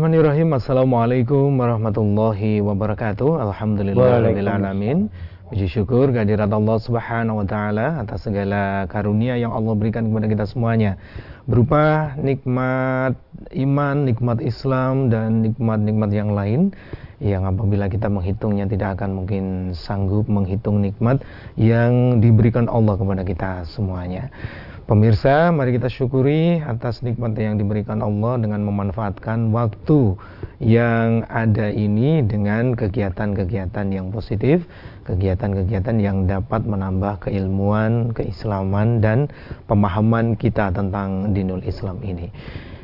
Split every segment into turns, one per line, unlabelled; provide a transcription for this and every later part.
Bismillahirrahmanirrahim. Assalamualaikum warahmatullahi wabarakatuh. Alhamdulillahirrahmanirrahim. Puji syukur kehadirat Allah Subhanahu wa taala atas segala karunia yang Allah berikan kepada kita semuanya. Berupa nikmat iman, nikmat Islam dan nikmat-nikmat yang lain yang apabila kita menghitungnya tidak akan mungkin sanggup menghitung nikmat yang diberikan Allah kepada kita semuanya. Pemirsa, mari kita syukuri atas nikmat yang diberikan Allah dengan memanfaatkan waktu yang ada ini dengan kegiatan-kegiatan yang positif, kegiatan-kegiatan yang dapat menambah keilmuan, keislaman dan pemahaman kita tentang dinul Islam ini.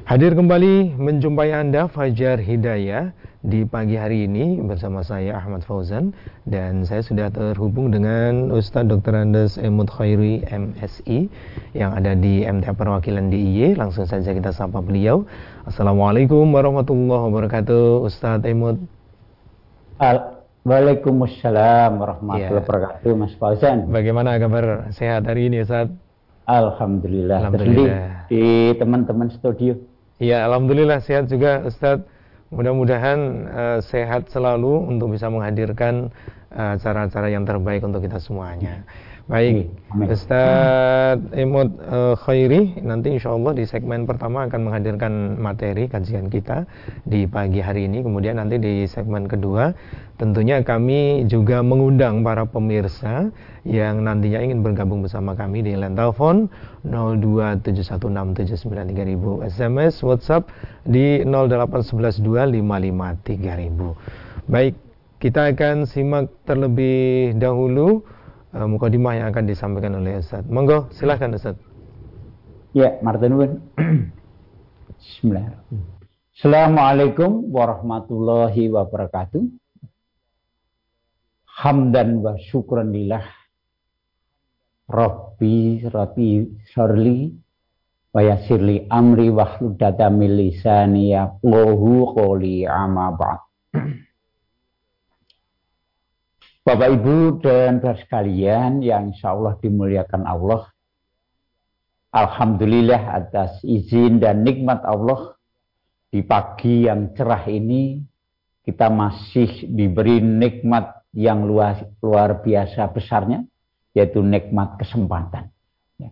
Hadir kembali menjumpai Anda Fajar Hidayah di pagi hari ini bersama saya Ahmad Fauzan dan saya sudah terhubung dengan Ustadz Dr. Andes Emut Khairi MSI yang ada di MTA Perwakilan DIY. Langsung saja kita sapa beliau. Assalamualaikum warahmatullahi wabarakatuh Ustadz Emut.
Waalaikumsalam warahmatullahi ya. wabarakatuh Mas Fauzan.
Bagaimana kabar sehat hari ini Ustadz?
Alhamdulillah. Alhamdulillah. Di teman-teman studio.
Ya, alhamdulillah sehat juga Ustadz. Mudah-mudahan uh, sehat selalu untuk bisa menghadirkan eh, acara-acara uh, yang terbaik untuk kita semuanya. Baik, Amin. Ustadz Emot uh, Khairi nanti insya Allah di segmen pertama akan menghadirkan materi kajian kita di pagi hari ini. Kemudian nanti di segmen kedua tentunya kami juga mengundang para pemirsa yang nantinya ingin bergabung bersama kami di line telepon 02716793000 SMS WhatsApp di 08112553000. Baik, kita akan simak terlebih dahulu uh, mukadimah yang akan disampaikan oleh Ustaz. Monggo, silahkan Ustaz.
Ya, Martin Bismillah. Assalamualaikum warahmatullahi wabarakatuh. Hamdan wa syukran lillah. Rabbi rati sorli wa amri wa hludata milisani ya amma ba'd. Bapak Ibu dan saudara sekalian yang insya Allah dimuliakan Allah. Alhamdulillah atas izin dan nikmat Allah di pagi yang cerah ini kita masih diberi nikmat yang luar, luar biasa besarnya yaitu nikmat kesempatan. Ya.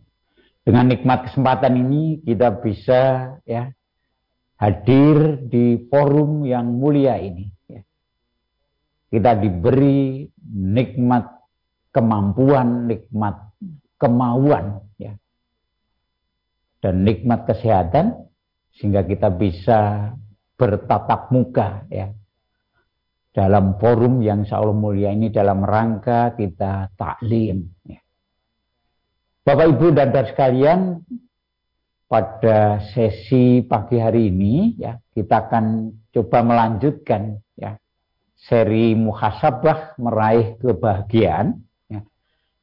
Dengan nikmat kesempatan ini kita bisa ya hadir di forum yang mulia ini kita diberi nikmat kemampuan, nikmat kemauan, ya. dan nikmat kesehatan, sehingga kita bisa bertatap muka, ya, dalam forum yang Allah mulia ini dalam rangka kita taklim. Ya. Bapak Ibu dan saudara sekalian, pada sesi pagi hari ini ya kita akan coba melanjutkan ya seri muhasabah meraih kebahagiaan. Ya.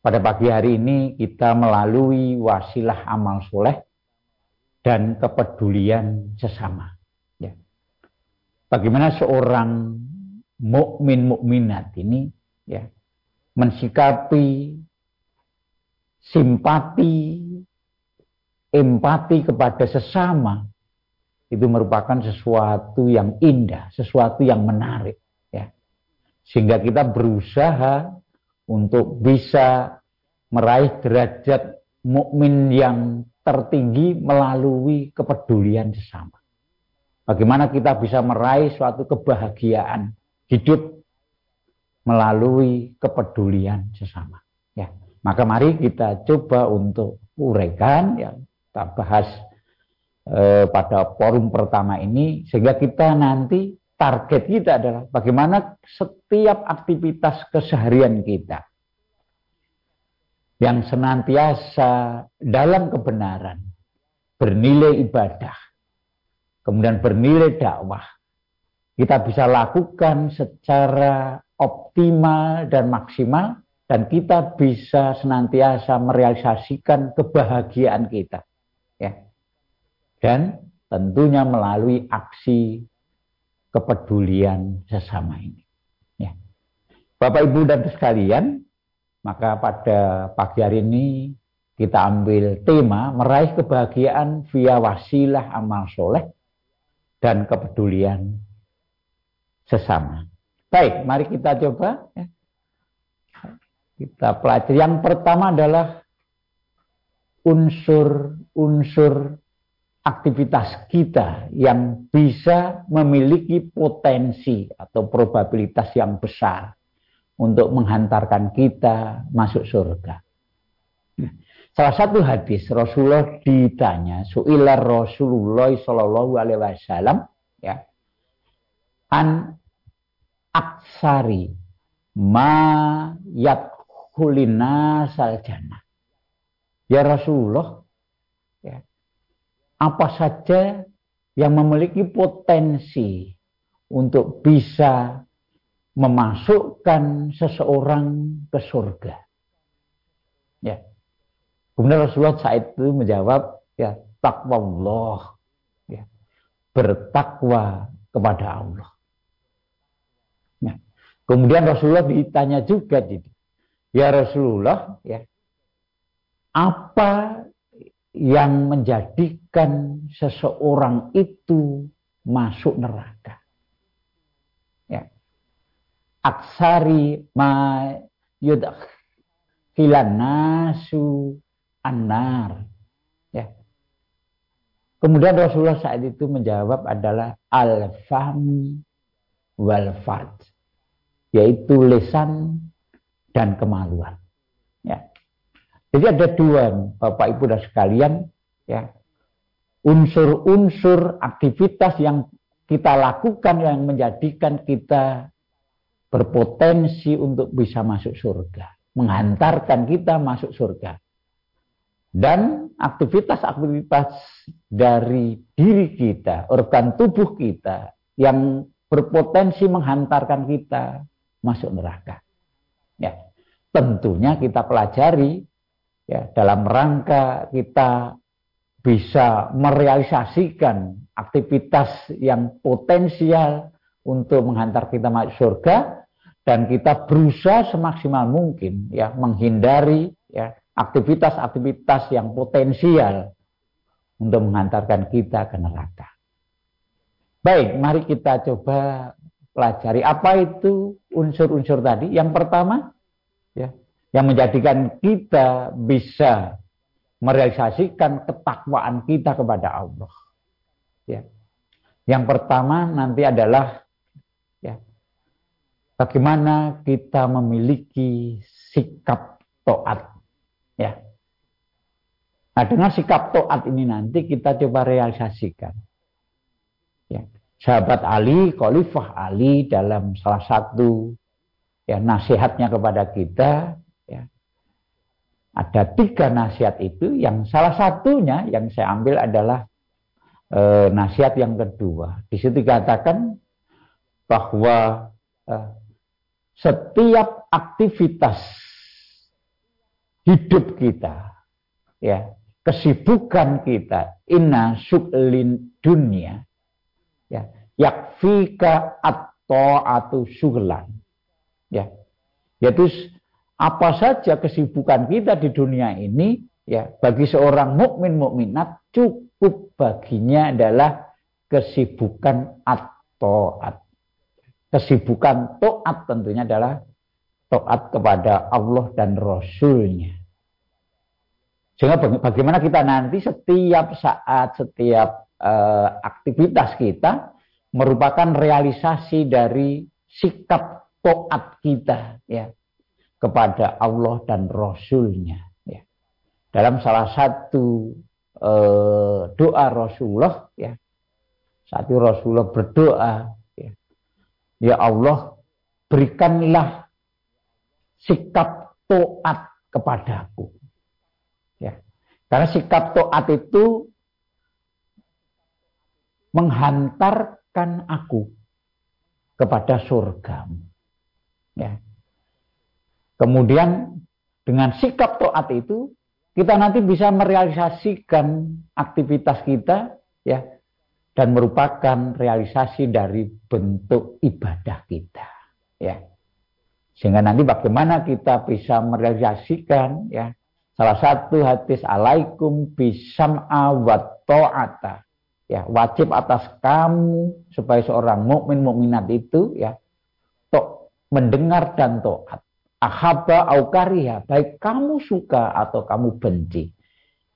Pada pagi hari ini kita melalui wasilah amal soleh dan kepedulian sesama. Ya. Bagaimana seorang mukmin mukminat ini ya mensikapi simpati, empati kepada sesama itu merupakan sesuatu yang indah, sesuatu yang menarik. Sehingga kita berusaha untuk bisa meraih derajat mukmin yang tertinggi melalui kepedulian sesama. Bagaimana kita bisa meraih suatu kebahagiaan hidup melalui kepedulian sesama. Ya, maka mari kita coba untuk uraikan ya kita bahas eh, pada forum pertama ini sehingga kita nanti target kita adalah bagaimana setiap aktivitas keseharian kita yang senantiasa dalam kebenaran, bernilai ibadah, kemudian bernilai dakwah, kita bisa lakukan secara optimal dan maksimal dan kita bisa senantiasa merealisasikan kebahagiaan kita ya. Dan tentunya melalui aksi kepedulian sesama ini. Ya. Bapak Ibu dan sekalian, maka pada pagi hari ini kita ambil tema meraih kebahagiaan via wasilah amal soleh dan kepedulian sesama. Baik, mari kita coba ya. kita pelajari. Yang pertama adalah unsur-unsur aktivitas kita yang bisa memiliki potensi atau probabilitas yang besar untuk menghantarkan kita masuk surga. Salah satu hadis Rasulullah ditanya, su'ilah Rasulullah Shallallahu Alaihi Wasallam, ya, an aksari ma yadkhulina saljana. Ya Rasulullah, apa saja yang memiliki potensi untuk bisa memasukkan seseorang ke surga. Ya. Kemudian Rasulullah saat itu menjawab, ya takwa Allah, ya, bertakwa kepada Allah. Ya. Kemudian Rasulullah ditanya juga, ya Rasulullah, ya apa yang menjadikan seseorang itu masuk neraka? Ya. Aksari ma yudakhilan nasu anar. Ya. Kemudian Rasulullah saat itu menjawab adalah al-fam wal fard. Yaitu lesan dan kemaluan. Ya. Jadi ada dua Bapak Ibu dan sekalian ya. Unsur-unsur aktivitas yang kita lakukan yang menjadikan kita berpotensi untuk bisa masuk surga, menghantarkan kita masuk surga dan aktivitas-aktivitas dari diri kita, organ tubuh kita yang berpotensi menghantarkan kita masuk neraka. Ya, tentunya kita pelajari ya dalam rangka kita bisa merealisasikan aktivitas yang potensial untuk menghantar kita masuk surga dan kita berusaha semaksimal mungkin ya menghindari ya aktivitas-aktivitas yang potensial untuk mengantarkan kita ke neraka. Baik, mari kita coba pelajari apa itu unsur-unsur tadi. Yang pertama, ya, yang menjadikan kita bisa merealisasikan ketakwaan kita kepada Allah. Ya. Yang pertama nanti adalah ya, bagaimana kita memiliki sikap toat Ya. Nah, dengan sikap toat ini nanti kita coba realisasikan. Ya. Sahabat Ali, Khalifah Ali dalam salah satu ya nasihatnya kepada kita, ada tiga nasihat itu. Yang salah satunya yang saya ambil adalah e, nasihat yang kedua. Di situ dikatakan bahwa e, setiap aktivitas hidup kita, ya, kesibukan kita, inna su'lin dunia, ya, yakfika atau atau syuhlan, ya, yaitu apa saja kesibukan kita di dunia ini, ya, bagi seorang mukmin mukminat cukup baginya adalah kesibukan atau Kesibukan to'at tentunya adalah taat kepada Allah dan Rasulnya. Sehingga bagaimana kita nanti setiap saat, setiap uh, aktivitas kita merupakan realisasi dari sikap taat kita ya kepada Allah dan Rasulnya. Ya. Dalam salah satu uh, doa Rasulullah ya, satu Rasulullah berdoa ya, ya Allah berikanlah sikap toat kepadaku. Ya. Karena sikap toat itu menghantarkan aku kepada surgamu. Ya. Kemudian dengan sikap toat itu kita nanti bisa merealisasikan aktivitas kita ya dan merupakan realisasi dari bentuk ibadah kita ya. Sehingga nanti bagaimana kita bisa merealisasikan ya salah satu hadis alaikum bisam awat ta'ata ya wajib atas kamu sebagai seorang mukmin mukminat itu ya tok mendengar dan toat ahaba aukariha baik kamu suka atau kamu benci.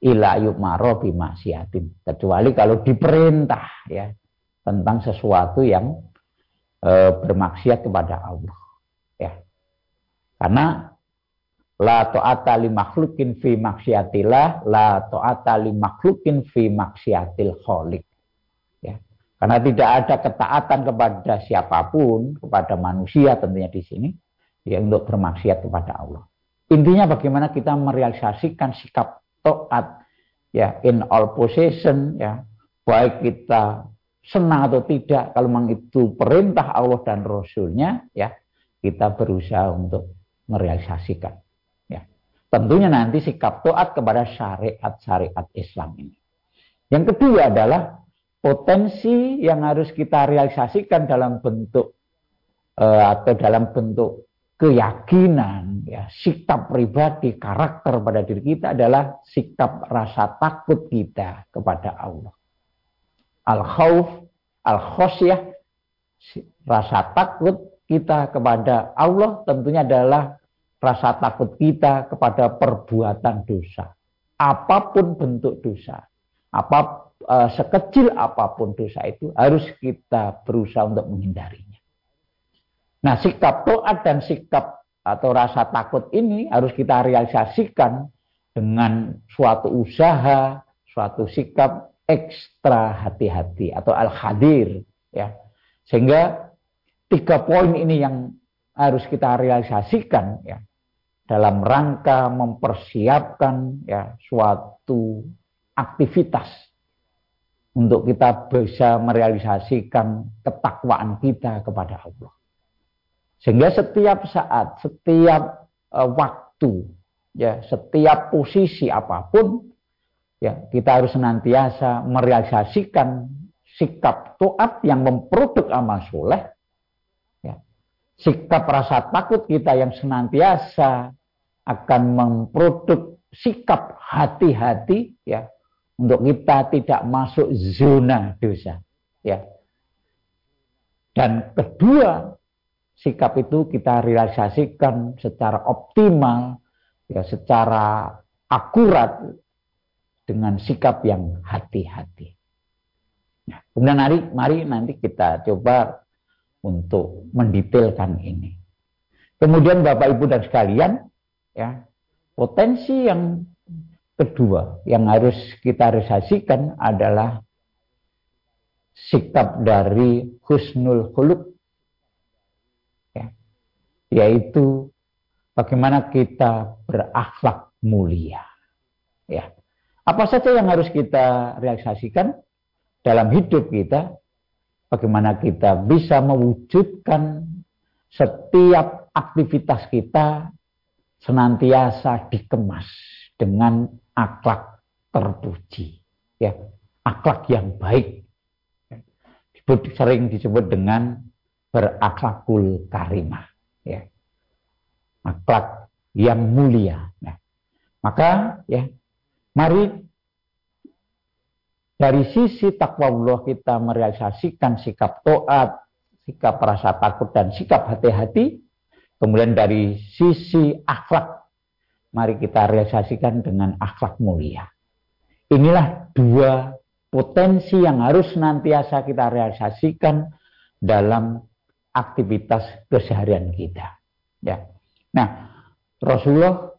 Ila yukmaro bimaksiatin. Kecuali kalau diperintah ya. Tentang sesuatu yang e, bermaksiat kepada Allah ya. Karena La ta'ata li makhlukin fi maksiatillah, la ta'ata li makhlukin fi maksiatil kholik. Ya. Karena tidak ada ketaatan kepada siapa pun, kepada manusia tentunya di sini, ya untuk bermaksiat kepada Allah. Intinya bagaimana kita merealisasikan sikap taat ya in all possession ya baik kita senang atau tidak kalau memang itu perintah Allah dan Rasulnya ya kita berusaha untuk merealisasikan Tentunya nanti sikap taat kepada syariat-syariat Islam ini. Yang kedua adalah potensi yang harus kita realisasikan dalam bentuk uh, atau dalam bentuk keyakinan, ya, sikap pribadi, karakter pada diri kita adalah sikap rasa takut kita kepada Allah. Al-khawf, al-khosyah, rasa takut kita kepada Allah tentunya adalah rasa takut kita kepada perbuatan dosa. Apa pun bentuk dosa, apa uh, sekecil apa pun dosa itu harus kita berusaha untuk menghindarinya. Nah, sikap taat dan sikap atau rasa takut ini harus kita realisasikan dengan suatu usaha, suatu sikap ekstra hati-hati atau al-hadir ya. Sehingga tiga poin ini yang harus kita realisasikan ya dalam rangka mempersiapkan ya suatu aktivitas untuk kita bisa merealisasikan ketakwaan kita kepada Allah. Sehingga setiap saat, setiap uh, waktu, ya, setiap posisi apa pun, ya, kita harus senantiasa merealisasikan sikap taat yang memproduk amal soleh sikap rasa takut kita yang senantiasa akan memproduk sikap hati-hati ya untuk kita tidak masuk zona dosa ya. Dan kedua sikap itu kita realisasikan secara optimal ya secara akurat dengan sikap yang hati-hati. Nah, kemudian mari, mari nanti kita coba untuk mendetailkan ini. Kemudian Bapak Ibu dan sekalian, ya, potensi yang kedua yang harus kita realisasikan adalah sikap dari husnul khuluq ya, yaitu bagaimana kita berakhlak mulia. Ya. Apa saja yang harus kita realisasikan dalam hidup kita bagaimana kita bisa mewujudkan setiap aktivitas kita senantiasa dikemas dengan akhlak terpuji. Ya. Akhlak yang baik. Sering disebut dengan berakhlakul karimah ya akhlak yang mulia nah, maka ya mari dari sisi takwa Allah kita merealisasikan sikap to'at, sikap rasa takut dan sikap hati-hati. Kemudian dari sisi akhlak, mari kita realisasikan dengan akhlak mulia. Inilah dua potensi yang harus nantiasa kita realisasikan dalam aktivitas keseharian kita. Ya. Nah, Rasulullah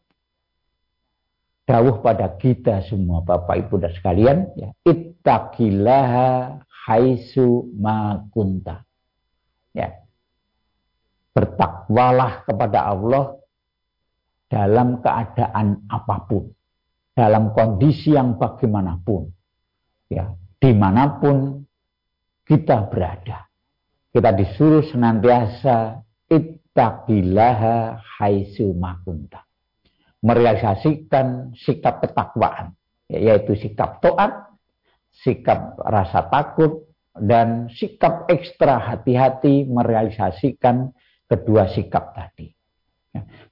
dawuh pada kita semua Bapak Ibu dan sekalian ya ittaqillaha haisu makunta ya bertakwalah kepada Allah dalam keadaan apa pun dalam kondisi yang bagaimanapun ya di mana pun kita berada kita disuruh senantiasa ittaqillaha haisu makunta merealisasikan sikap ketakwaan, yaitu sikap toat, sikap rasa takut, dan sikap ekstra hati-hati merealisasikan kedua sikap tadi.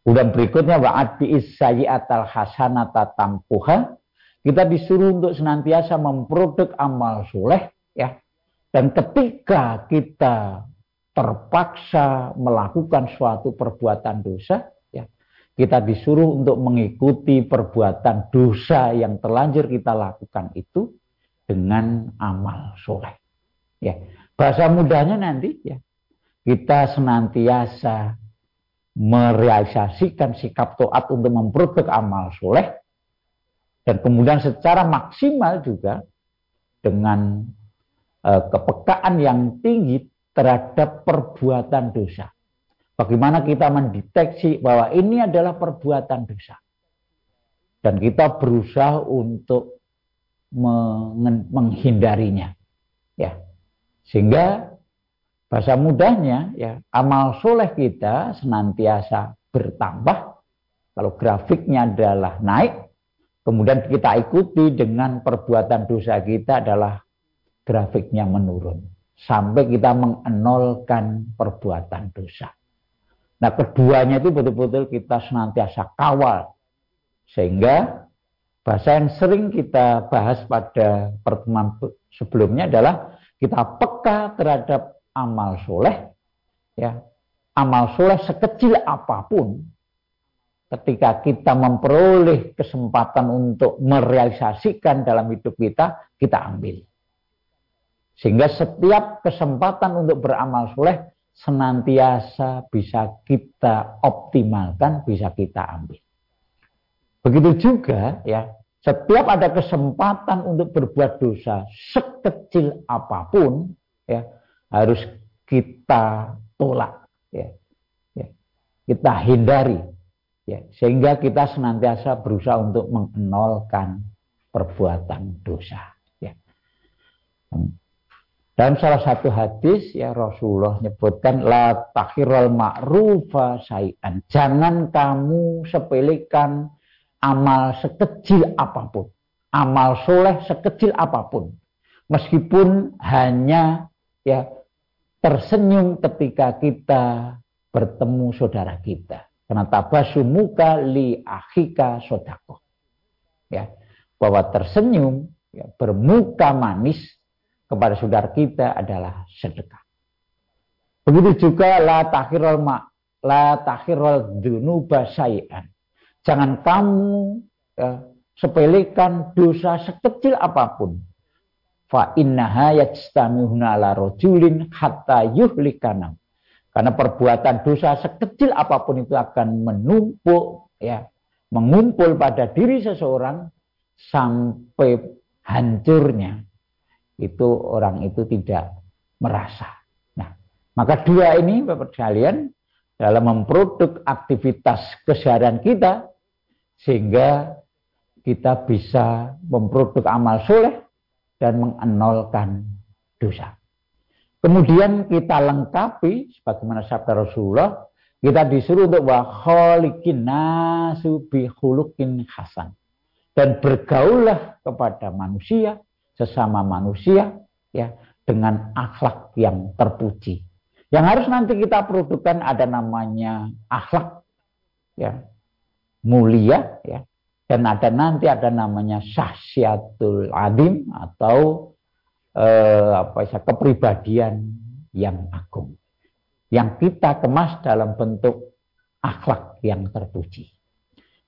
Kemudian berikutnya wa'ad bi'is sayyi'atal hasanata tampuha. Kita disuruh untuk senantiasa memproduk amal soleh ya dan ketika kita terpaksa melakukan suatu perbuatan dosa ya kita disuruh untuk mengikuti perbuatan dosa yang terlanjur kita lakukan itu dengan amal soleh. Ya bahasa mudahnya nanti ya kita senantiasa merealisasikan sikap toat untuk memproduk amal soleh dan kemudian secara maksimal juga dengan kepekaan yang tinggi terhadap perbuatan dosa. Bagaimana kita mendeteksi bahwa ini adalah perbuatan dosa. Dan kita berusaha untuk menghindarinya. Ya. Sehingga bahasa mudahnya ya amal soleh kita senantiasa bertambah. Kalau grafiknya adalah naik, kemudian kita ikuti dengan perbuatan dosa kita adalah grafiknya menurun sampai kita mengenolkan perbuatan dosa. Nah, keduanya itu betul-betul kita senantiasa kawal sehingga bahasa yang sering kita bahas pada pertemuan sebelumnya adalah kita peka terhadap amal soleh ya amal soleh sekecil apa pun ketika kita memperoleh kesempatan untuk merealisasikan dalam hidup kita, kita ambil. Sehingga setiap kesempatan untuk beramal soleh senantiasa bisa kita optimalkan, bisa kita ambil. Begitu juga ya, setiap ada kesempatan untuk berbuat dosa sekecil apa pun ya harus kita tolak ya. ya. Kita hindari Ya, sehingga kita senantiasa berusaha untuk mengenolkan perbuatan dosa. Ya. Dalam salah satu hadis ya Rasulullah menyebutkan la takhirul ma'rufa sayan. Jangan kamu sepelekan amal sekecil apa pun. Amal soleh sekecil apa pun. Meskipun hanya ya tersenyum ketika kita bertemu saudara kita karena tabasumuka li akhika sodako. Ya, bahwa tersenyum, ya, bermuka manis kepada saudara kita adalah sedekah. Begitu juga la takhirul ma, la takhirul dunuba sayan. Jangan kamu ya, sepelekan dosa sekecil apa pun. Fa innaha yajtamihuna ala rajulin hatta yuhlikanam karena perbuatan dosa sekecil apa pun itu akan menumpuk, ya, mengumpul pada diri seseorang sampai hancurnya. Itu orang itu tidak merasa. Nah, maka dua ini Bapak sekalian dalam memproduk aktivitas keseharian kita sehingga kita bisa memproduk amal soleh dan mengenolkan dosa. Kemudian kita lengkapi sebagaimana sabda Rasulullah, kita disuruh untuk wa nasu bi khuluqin hasan. Dan bergaullah kepada manusia, sesama manusia ya dengan akhlak yang terpuji. Yang harus nanti kita produksikan ada namanya akhlak ya mulia ya dan ada nanti ada namanya syahsiatul adim atau eh, apa ya kepribadian yang agung yang kita kemas dalam bentuk akhlak yang terpuji.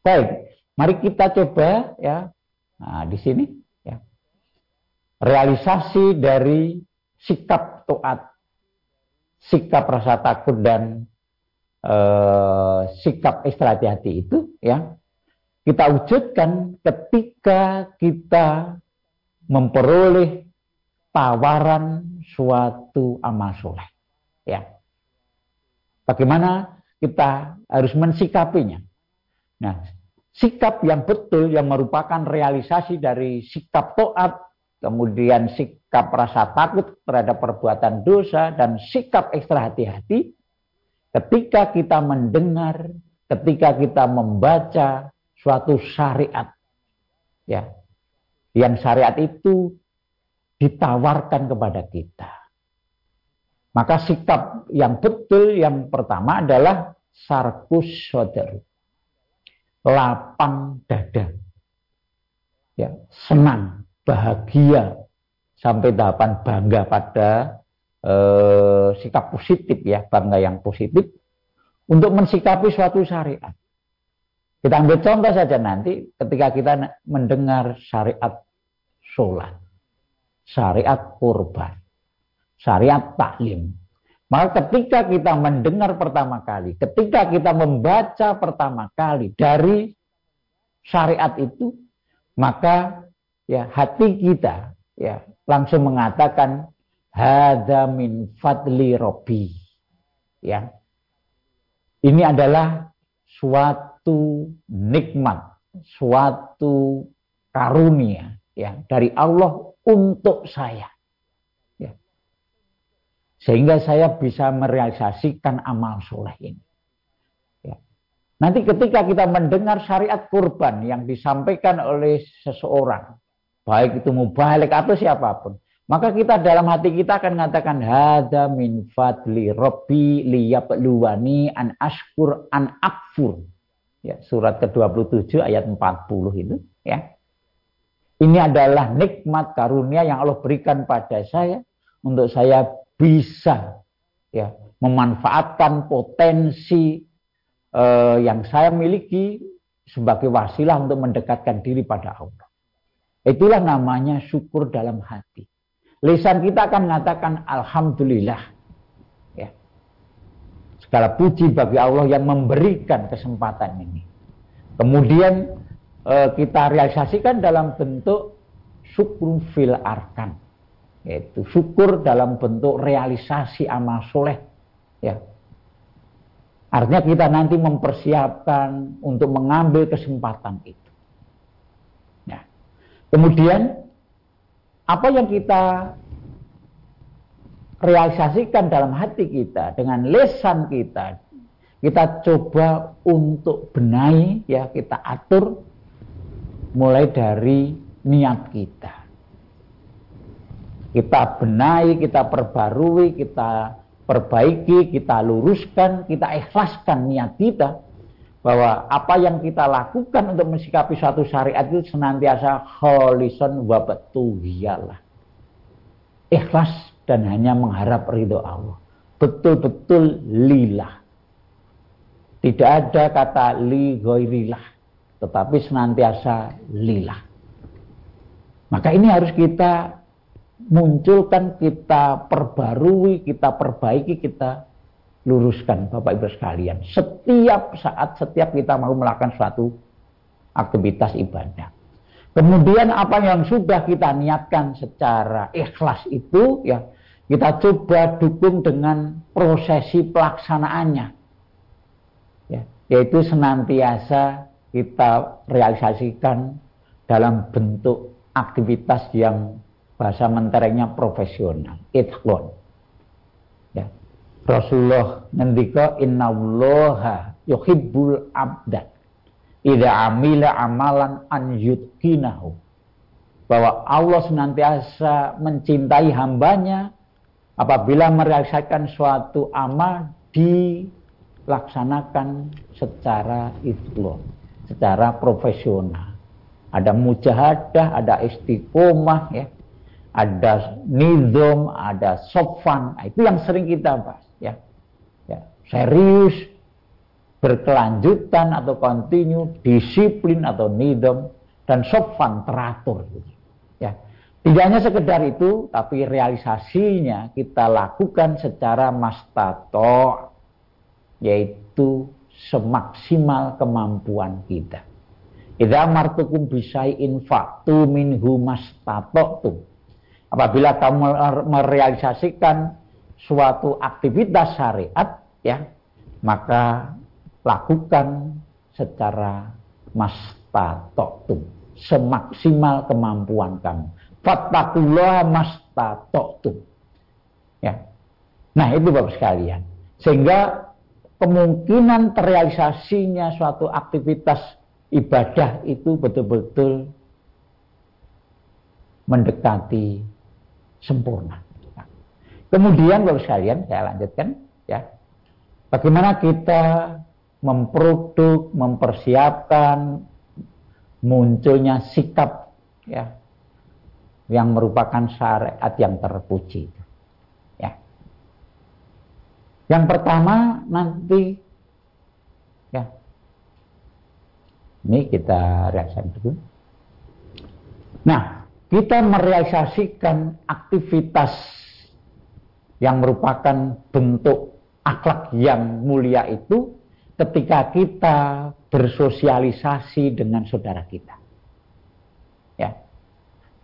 Baik, mari kita coba ya. Nah, di sini. Realisasi dari sikap taat, sikap rasa takut dan eh, sikap ekstra hati itu ya kita wujudkan ketika kita memperoleh tawaran suatu amal soleh. Ya. Bagaimana kita harus mensikapinya? Nah, sikap yang betul yang merupakan realisasi dari sikap toat, kemudian sikap rasa takut terhadap perbuatan dosa dan sikap ekstra hati-hati ketika kita mendengar, ketika kita membaca suatu syariat. Ya. Yang syariat itu ditawarkan kepada kita. Maka sikap yang betul yang pertama adalah sarkus sodaru. Lapang dada. ya senang, bahagia sampai tahapan bangga pada eh, sikap positif ya, bangga yang positif untuk mensikapi suatu syariat. Kita ambil contoh saja nanti ketika kita mendengar syariat sholat, syariat kurban, syariat taklim. Maka ketika kita mendengar pertama kali, ketika kita membaca pertama kali dari syariat itu, maka ya hati kita ya langsung mengatakan hada min fadli robbi. Ya. Ini adalah suatu nikmat, suatu karunia ya dari Allah untuk saya. Ya. Sehingga saya bisa merealisasikan amal soleh ini. Ya. Nanti ketika kita mendengar syariat kurban yang disampaikan oleh seseorang, baik itu mubalik atau siapa pun, maka kita dalam hati kita akan mengatakan hada min fadli rabbi liyabluwani an ashkur an akfur. Ya, surat ke-27 ayat 40 itu ya. Ini adalah nikmat karunia yang Allah berikan pada saya untuk saya bisa ya memanfaatkan potensi eh, yang saya miliki sebagai wasilah untuk mendekatkan diri pada Allah. Itulah namanya syukur dalam hati. Lisan kita akan mengatakan Alhamdulillah. Ya. Segala puji bagi Allah yang memberikan kesempatan ini. Kemudian eh, kita realisasikan dalam bentuk syukur fil arkan. Yaitu syukur dalam bentuk realisasi amal soleh. Ya. Artinya kita nanti mempersiapkan untuk mengambil kesempatan itu. Kemudian apa yang kita realisasikan dalam hati kita dengan lesan kita kita coba untuk benahi ya kita atur mulai dari niat kita. Kita benahi kita perbarui kita perbaiki kita luruskan kita ikhlaskan niat kita bahwa apa yang kita lakukan untuk mensikapi suatu syariat itu senantiasa kholison wabatuhiyalah. Ikhlas dan hanya mengharap ridho Allah. Betul-betul lillah. Tidak ada kata li goirilah. Tetapi senantiasa lillah. Maka ini harus kita munculkan, kita perbarui, kita perbaiki, kita luruskan Bapak Ibu sekalian. Setiap saat, setiap kita mau melakukan suatu aktivitas ibadah. Kemudian apa yang sudah kita niatkan secara ikhlas itu ya kita coba dukung dengan prosesi pelaksanaannya. Ya, yaitu senantiasa kita realisasikan dalam bentuk aktivitas yang bahasa menterengnya profesional, ithlon. Rasulullah ngendika innallaha yuhibbul abda idza amila amalan an yutkinahu bahwa Allah senantiasa mencintai hambanya apabila merealisasikan suatu amal dilaksanakan secara ikhlas, secara profesional. Ada mujahadah, ada istiqomah ya. Ada nizam, ada sofan. Nah, itu yang sering kita bahas serius, berkelanjutan atau kontinu, disiplin atau nidom, dan sofan teratur. Ya. Tidak hanya sekedar itu, tapi realisasinya kita lakukan secara mastato, yaitu semaksimal kemampuan kita. Idza martukum bisai'in faktu minhu mastata'tum. Apabila kamu merealisasikan suatu aktivitas syariat, ya maka lakukan secara mastatoktum semaksimal kemampuan kamu. Fattakullah mastatoktum ya. Nah itu bapak sekalian. Sehingga kemungkinan terrealisasinya suatu aktivitas ibadah itu betul-betul mendekati sempurna. Kemudian bapak sekalian saya lanjutkan ya Bagaimana kita memproduk, mempersiapkan munculnya sikap ya yang merupakan syariat yang terpuji. Ya. Yang pertama nanti ya. Ini kita reaksikan dulu. Nah, kita merealisasikan aktivitas yang merupakan bentuk akhlak yang mulia itu ketika kita bersosialisasi dengan saudara kita. Ya.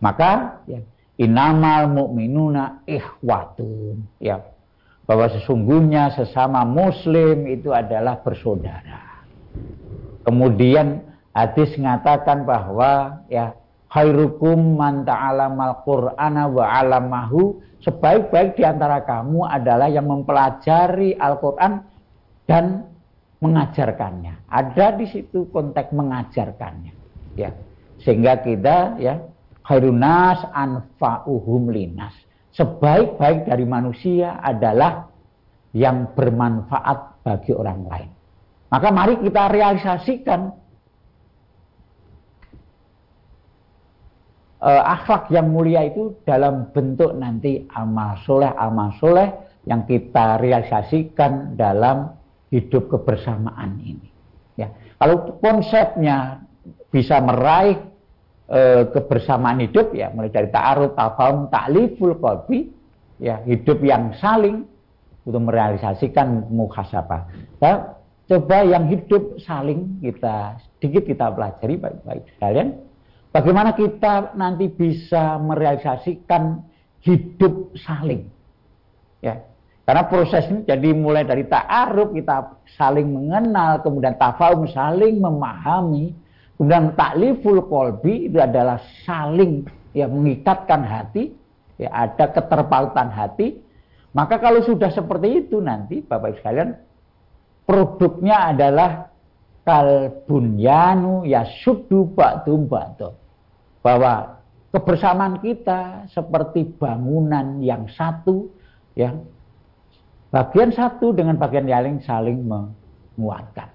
Maka ya, inamal mu'minuna ikhwatun ya bahwa sesungguhnya sesama muslim itu adalah bersaudara. Kemudian hadis mengatakan bahwa ya khairukum man ta'alamal qur'ana wa 'alamahu sebaik-baik di antara kamu adalah yang mempelajari Al-Qur'an dan mengajarkannya. Ada di situ konteks mengajarkannya. Ya. Sehingga kita ya khairunas anfa'uhum linas. Sebaik-baik dari manusia adalah yang bermanfaat bagi orang lain. Maka mari kita realisasikan uh, akhlak yang mulia itu dalam bentuk nanti amal soleh amal soleh yang kita realisasikan dalam hidup kebersamaan ini. Ya, kalau konsepnya bisa meraih e, kebersamaan hidup ya mulai dari ta'aruf, tafahum, ta'liful qalbi ya hidup yang saling untuk merealisasikan muhasabah. Nah, coba yang hidup saling kita sedikit kita pelajari baik-baik sekalian. Bagaimana kita nanti bisa merealisasikan hidup saling. Ya. Karena proses ini jadi mulai dari ta'aruf kita saling mengenal, kemudian tafahum saling memahami, Kemudian takliful kolbi itu adalah saling ya mengikatkan hati, ya ada keterpautan hati. Maka kalau sudah seperti itu nanti Bapak Ibu sekalian produknya adalah kalbunyanu ya sudu ba'dum ba'du. Bahwa kebersamaan kita seperti bangunan yang satu ya bagian satu dengan bagian yang lain saling menguatkan.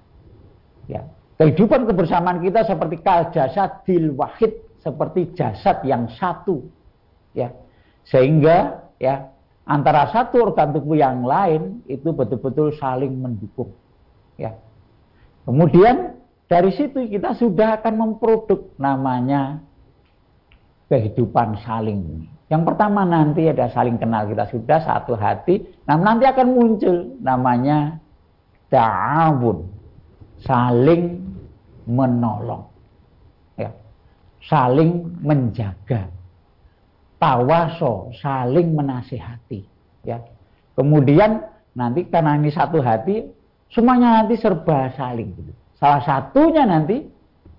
Ya, Kehidupan kebersamaan kita seperti kal jasadil wahid, seperti jasad yang satu. Ya. Sehingga ya antara satu organ tubuh yang lain itu betul-betul saling mendukung. Ya. Kemudian dari situ kita sudah akan memproduk namanya kehidupan saling. Yang pertama nanti ada saling kenal kita sudah satu hati. Nah nanti akan muncul namanya ta'awun. Saling menolong. Ya. Saling menjaga. Tawaso, saling menasihati. Ya. Kemudian nanti karena ini satu hati, semuanya nanti serba saling. Gitu. Salah satunya nanti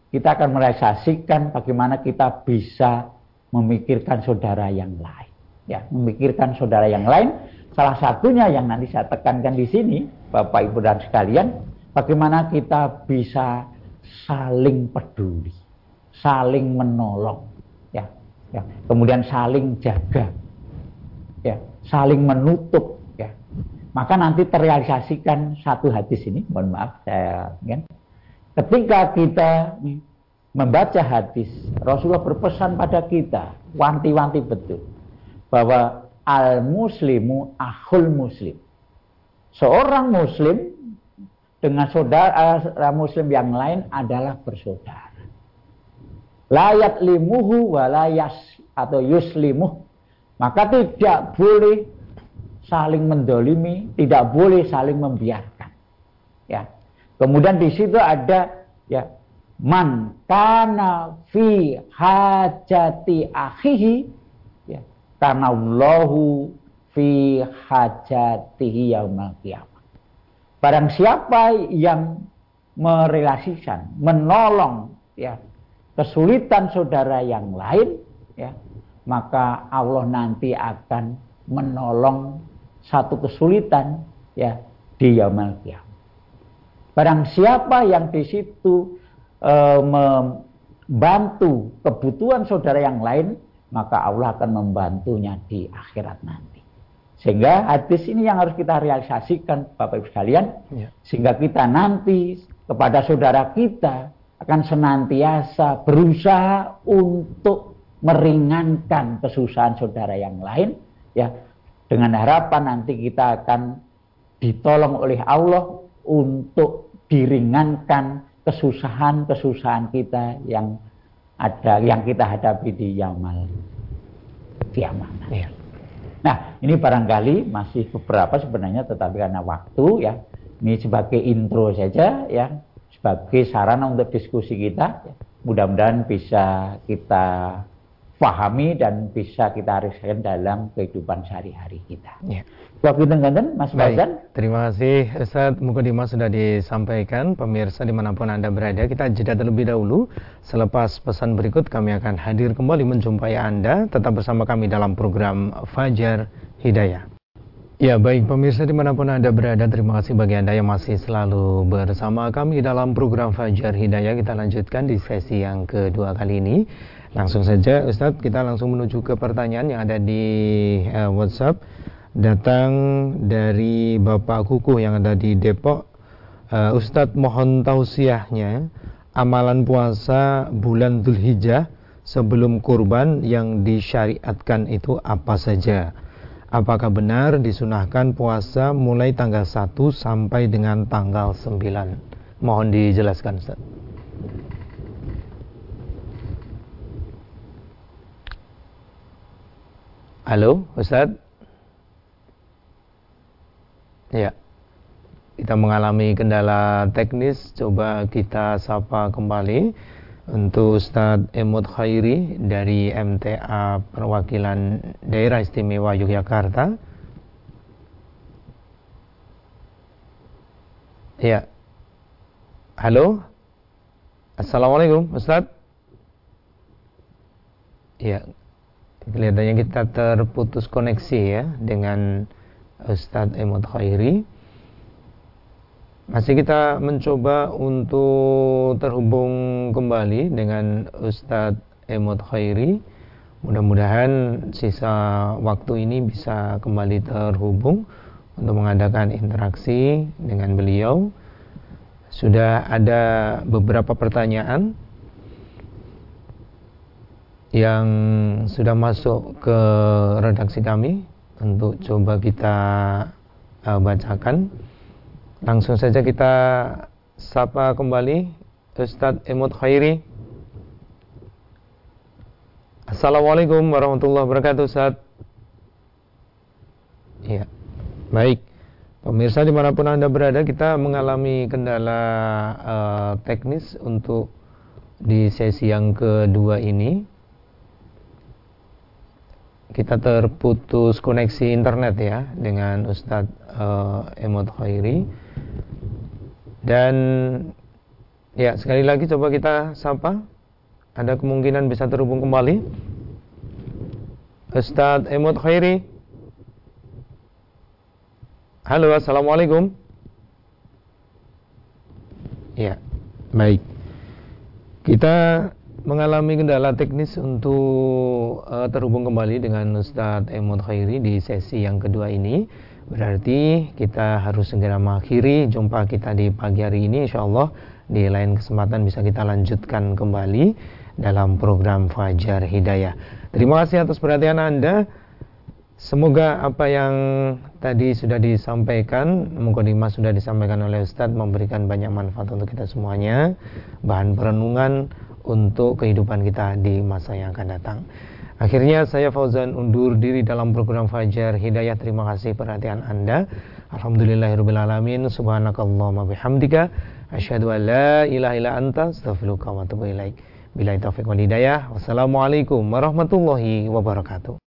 kita akan merealisasikan bagaimana kita bisa memikirkan saudara yang lain. Ya, memikirkan saudara yang lain. Salah satunya yang nanti saya tekankan di sini, Bapak Ibu dan sekalian, bagaimana kita bisa saling peduli, saling menolong, ya, ya. kemudian saling jaga, ya, saling menutup, ya. Maka nanti terrealisasikan satu hadis ini, mohon maaf saya, ya. ketika kita membaca hadis, Rasulullah berpesan pada kita, wanti-wanti betul, bahwa al muslimu ahul muslim. Seorang muslim dengan saudara muslim yang lain adalah bersaudara. Layat limuhu walayas atau yuslimuh. Maka tidak boleh saling mendolimi, tidak boleh saling membiarkan. Ya. Kemudian di situ ada ya man kana fi hajati akhihi ya karena Allahu fi hajatihi yaumal qiyamah. Barang siapa yang merelasikan, menolong ya kesulitan saudara yang lain ya, maka Allah nanti akan menolong satu kesulitan ya di yaumul kiamat. Barang siapa yang di situ e, membantu kebutuhan saudara yang lain, maka Allah akan membantunya di akhirat nanti. Sehingga hadis ini yang harus kita realisasikan Bapak Ibu sekalian. Ya. Sehingga kita nanti kepada saudara kita akan senantiasa berusaha untuk meringankan kesusahan saudara yang lain ya dengan harapan nanti kita akan ditolong oleh Allah untuk diringankan kesusahan-kesusahan kita yang ada yang kita hadapi di yamal kiamat. Ya. Nah, ini barangkali masih beberapa sebenarnya tetapi karena waktu ya, ini sebagai intro saja ya, sebagai sarana untuk diskusi kita. Ya. Mudah-mudahan bisa kita pahami dan bisa kita rasakan dalam kehidupan sehari-hari kita. Ya. Waktu tengganten, Mas Baik,
Terima kasih Ustaz Mukadimah sudah disampaikan. Pemirsa di mana pun Anda berada, kita jeda terlebih dahulu. Selepas pesan berikut kami akan hadir kembali menjumpai Anda. Tetap bersama kami dalam program Fajar Hidayah. Ya baik pemirsa di mana pun Anda berada, terima kasih bagi Anda yang masih selalu bersama kami dalam program Fajar Hidayah. Kita lanjutkan di sesi yang kedua kali ini. Langsung saja Ustadz, kita langsung menuju ke pertanyaan yang ada di uh, WhatsApp datang dari Bapak Kuku yang ada di Depok. Uh, Ustadz mohon tausiahnya amalan puasa bulan Dzulhijjah sebelum kurban yang disyariatkan itu apa saja? Apakah benar disunahkan puasa mulai tanggal 1 sampai dengan tanggal 9? Mohon dijelaskan Ustaz. Halo, Ustadz? Ya. Kita mengalami kendala teknis, coba kita sapa kembali untuk Ustadz Emut Khairi dari MTA Perwakilan Daerah Istimewa Yogyakarta. Ya. Halo. Assalamualaikum, Ustadz. Ya. Kelihatannya kita terputus koneksi ya dengan Ustadz Emot Khairi. Masih kita mencoba untuk terhubung kembali dengan Ustadz Emot Khairi. Mudah-mudahan sisa waktu ini bisa kembali terhubung untuk mengadakan interaksi dengan beliau. Sudah ada beberapa pertanyaan yang sudah masuk ke redaksi kami untuk coba kita uh, bacakan. Langsung saja kita sapa kembali Ustadz Emut Khairi. Assalamualaikum warahmatullahi wabarakatuh Ustaz. Ya, baik. Pemirsa di mana pun Anda berada, kita mengalami kendala uh, teknis untuk di sesi yang kedua ini kita terputus koneksi internet ya dengan Ustadz uh, Emot Khairi. Dan ya sekali lagi coba kita sapa. Ada kemungkinan bisa terhubung kembali. Ustadz Emot Khairi. Halo Assalamualaikum. Ya. Baik. Kita mengalami kendala teknis untuk uh, terhubung kembali dengan Ustadz Emon Khairi di sesi yang kedua ini. Berarti kita harus segera mengakhiri jumpa kita di pagi hari ini. Insya Allah di lain kesempatan bisa kita lanjutkan kembali dalam program Fajar Hidayah. Terima kasih atas perhatian Anda. Semoga apa yang tadi sudah disampaikan, mukadimah sudah disampaikan oleh Ustadz memberikan banyak manfaat untuk kita semuanya. Bahan perenungan untuk kehidupan kita di masa yang akan datang. Akhirnya saya Fauzan undur diri dalam program Fajar Hidayah. Terima kasih perhatian Anda. Alhamdulillahirrahmanirrahim. Subhanakallahumma bihamdika. Asyhadu an la ilaha illa anta ilaik. Bila taufiq wal hidayah. Wassalamualaikum warahmatullahi wabarakatuh.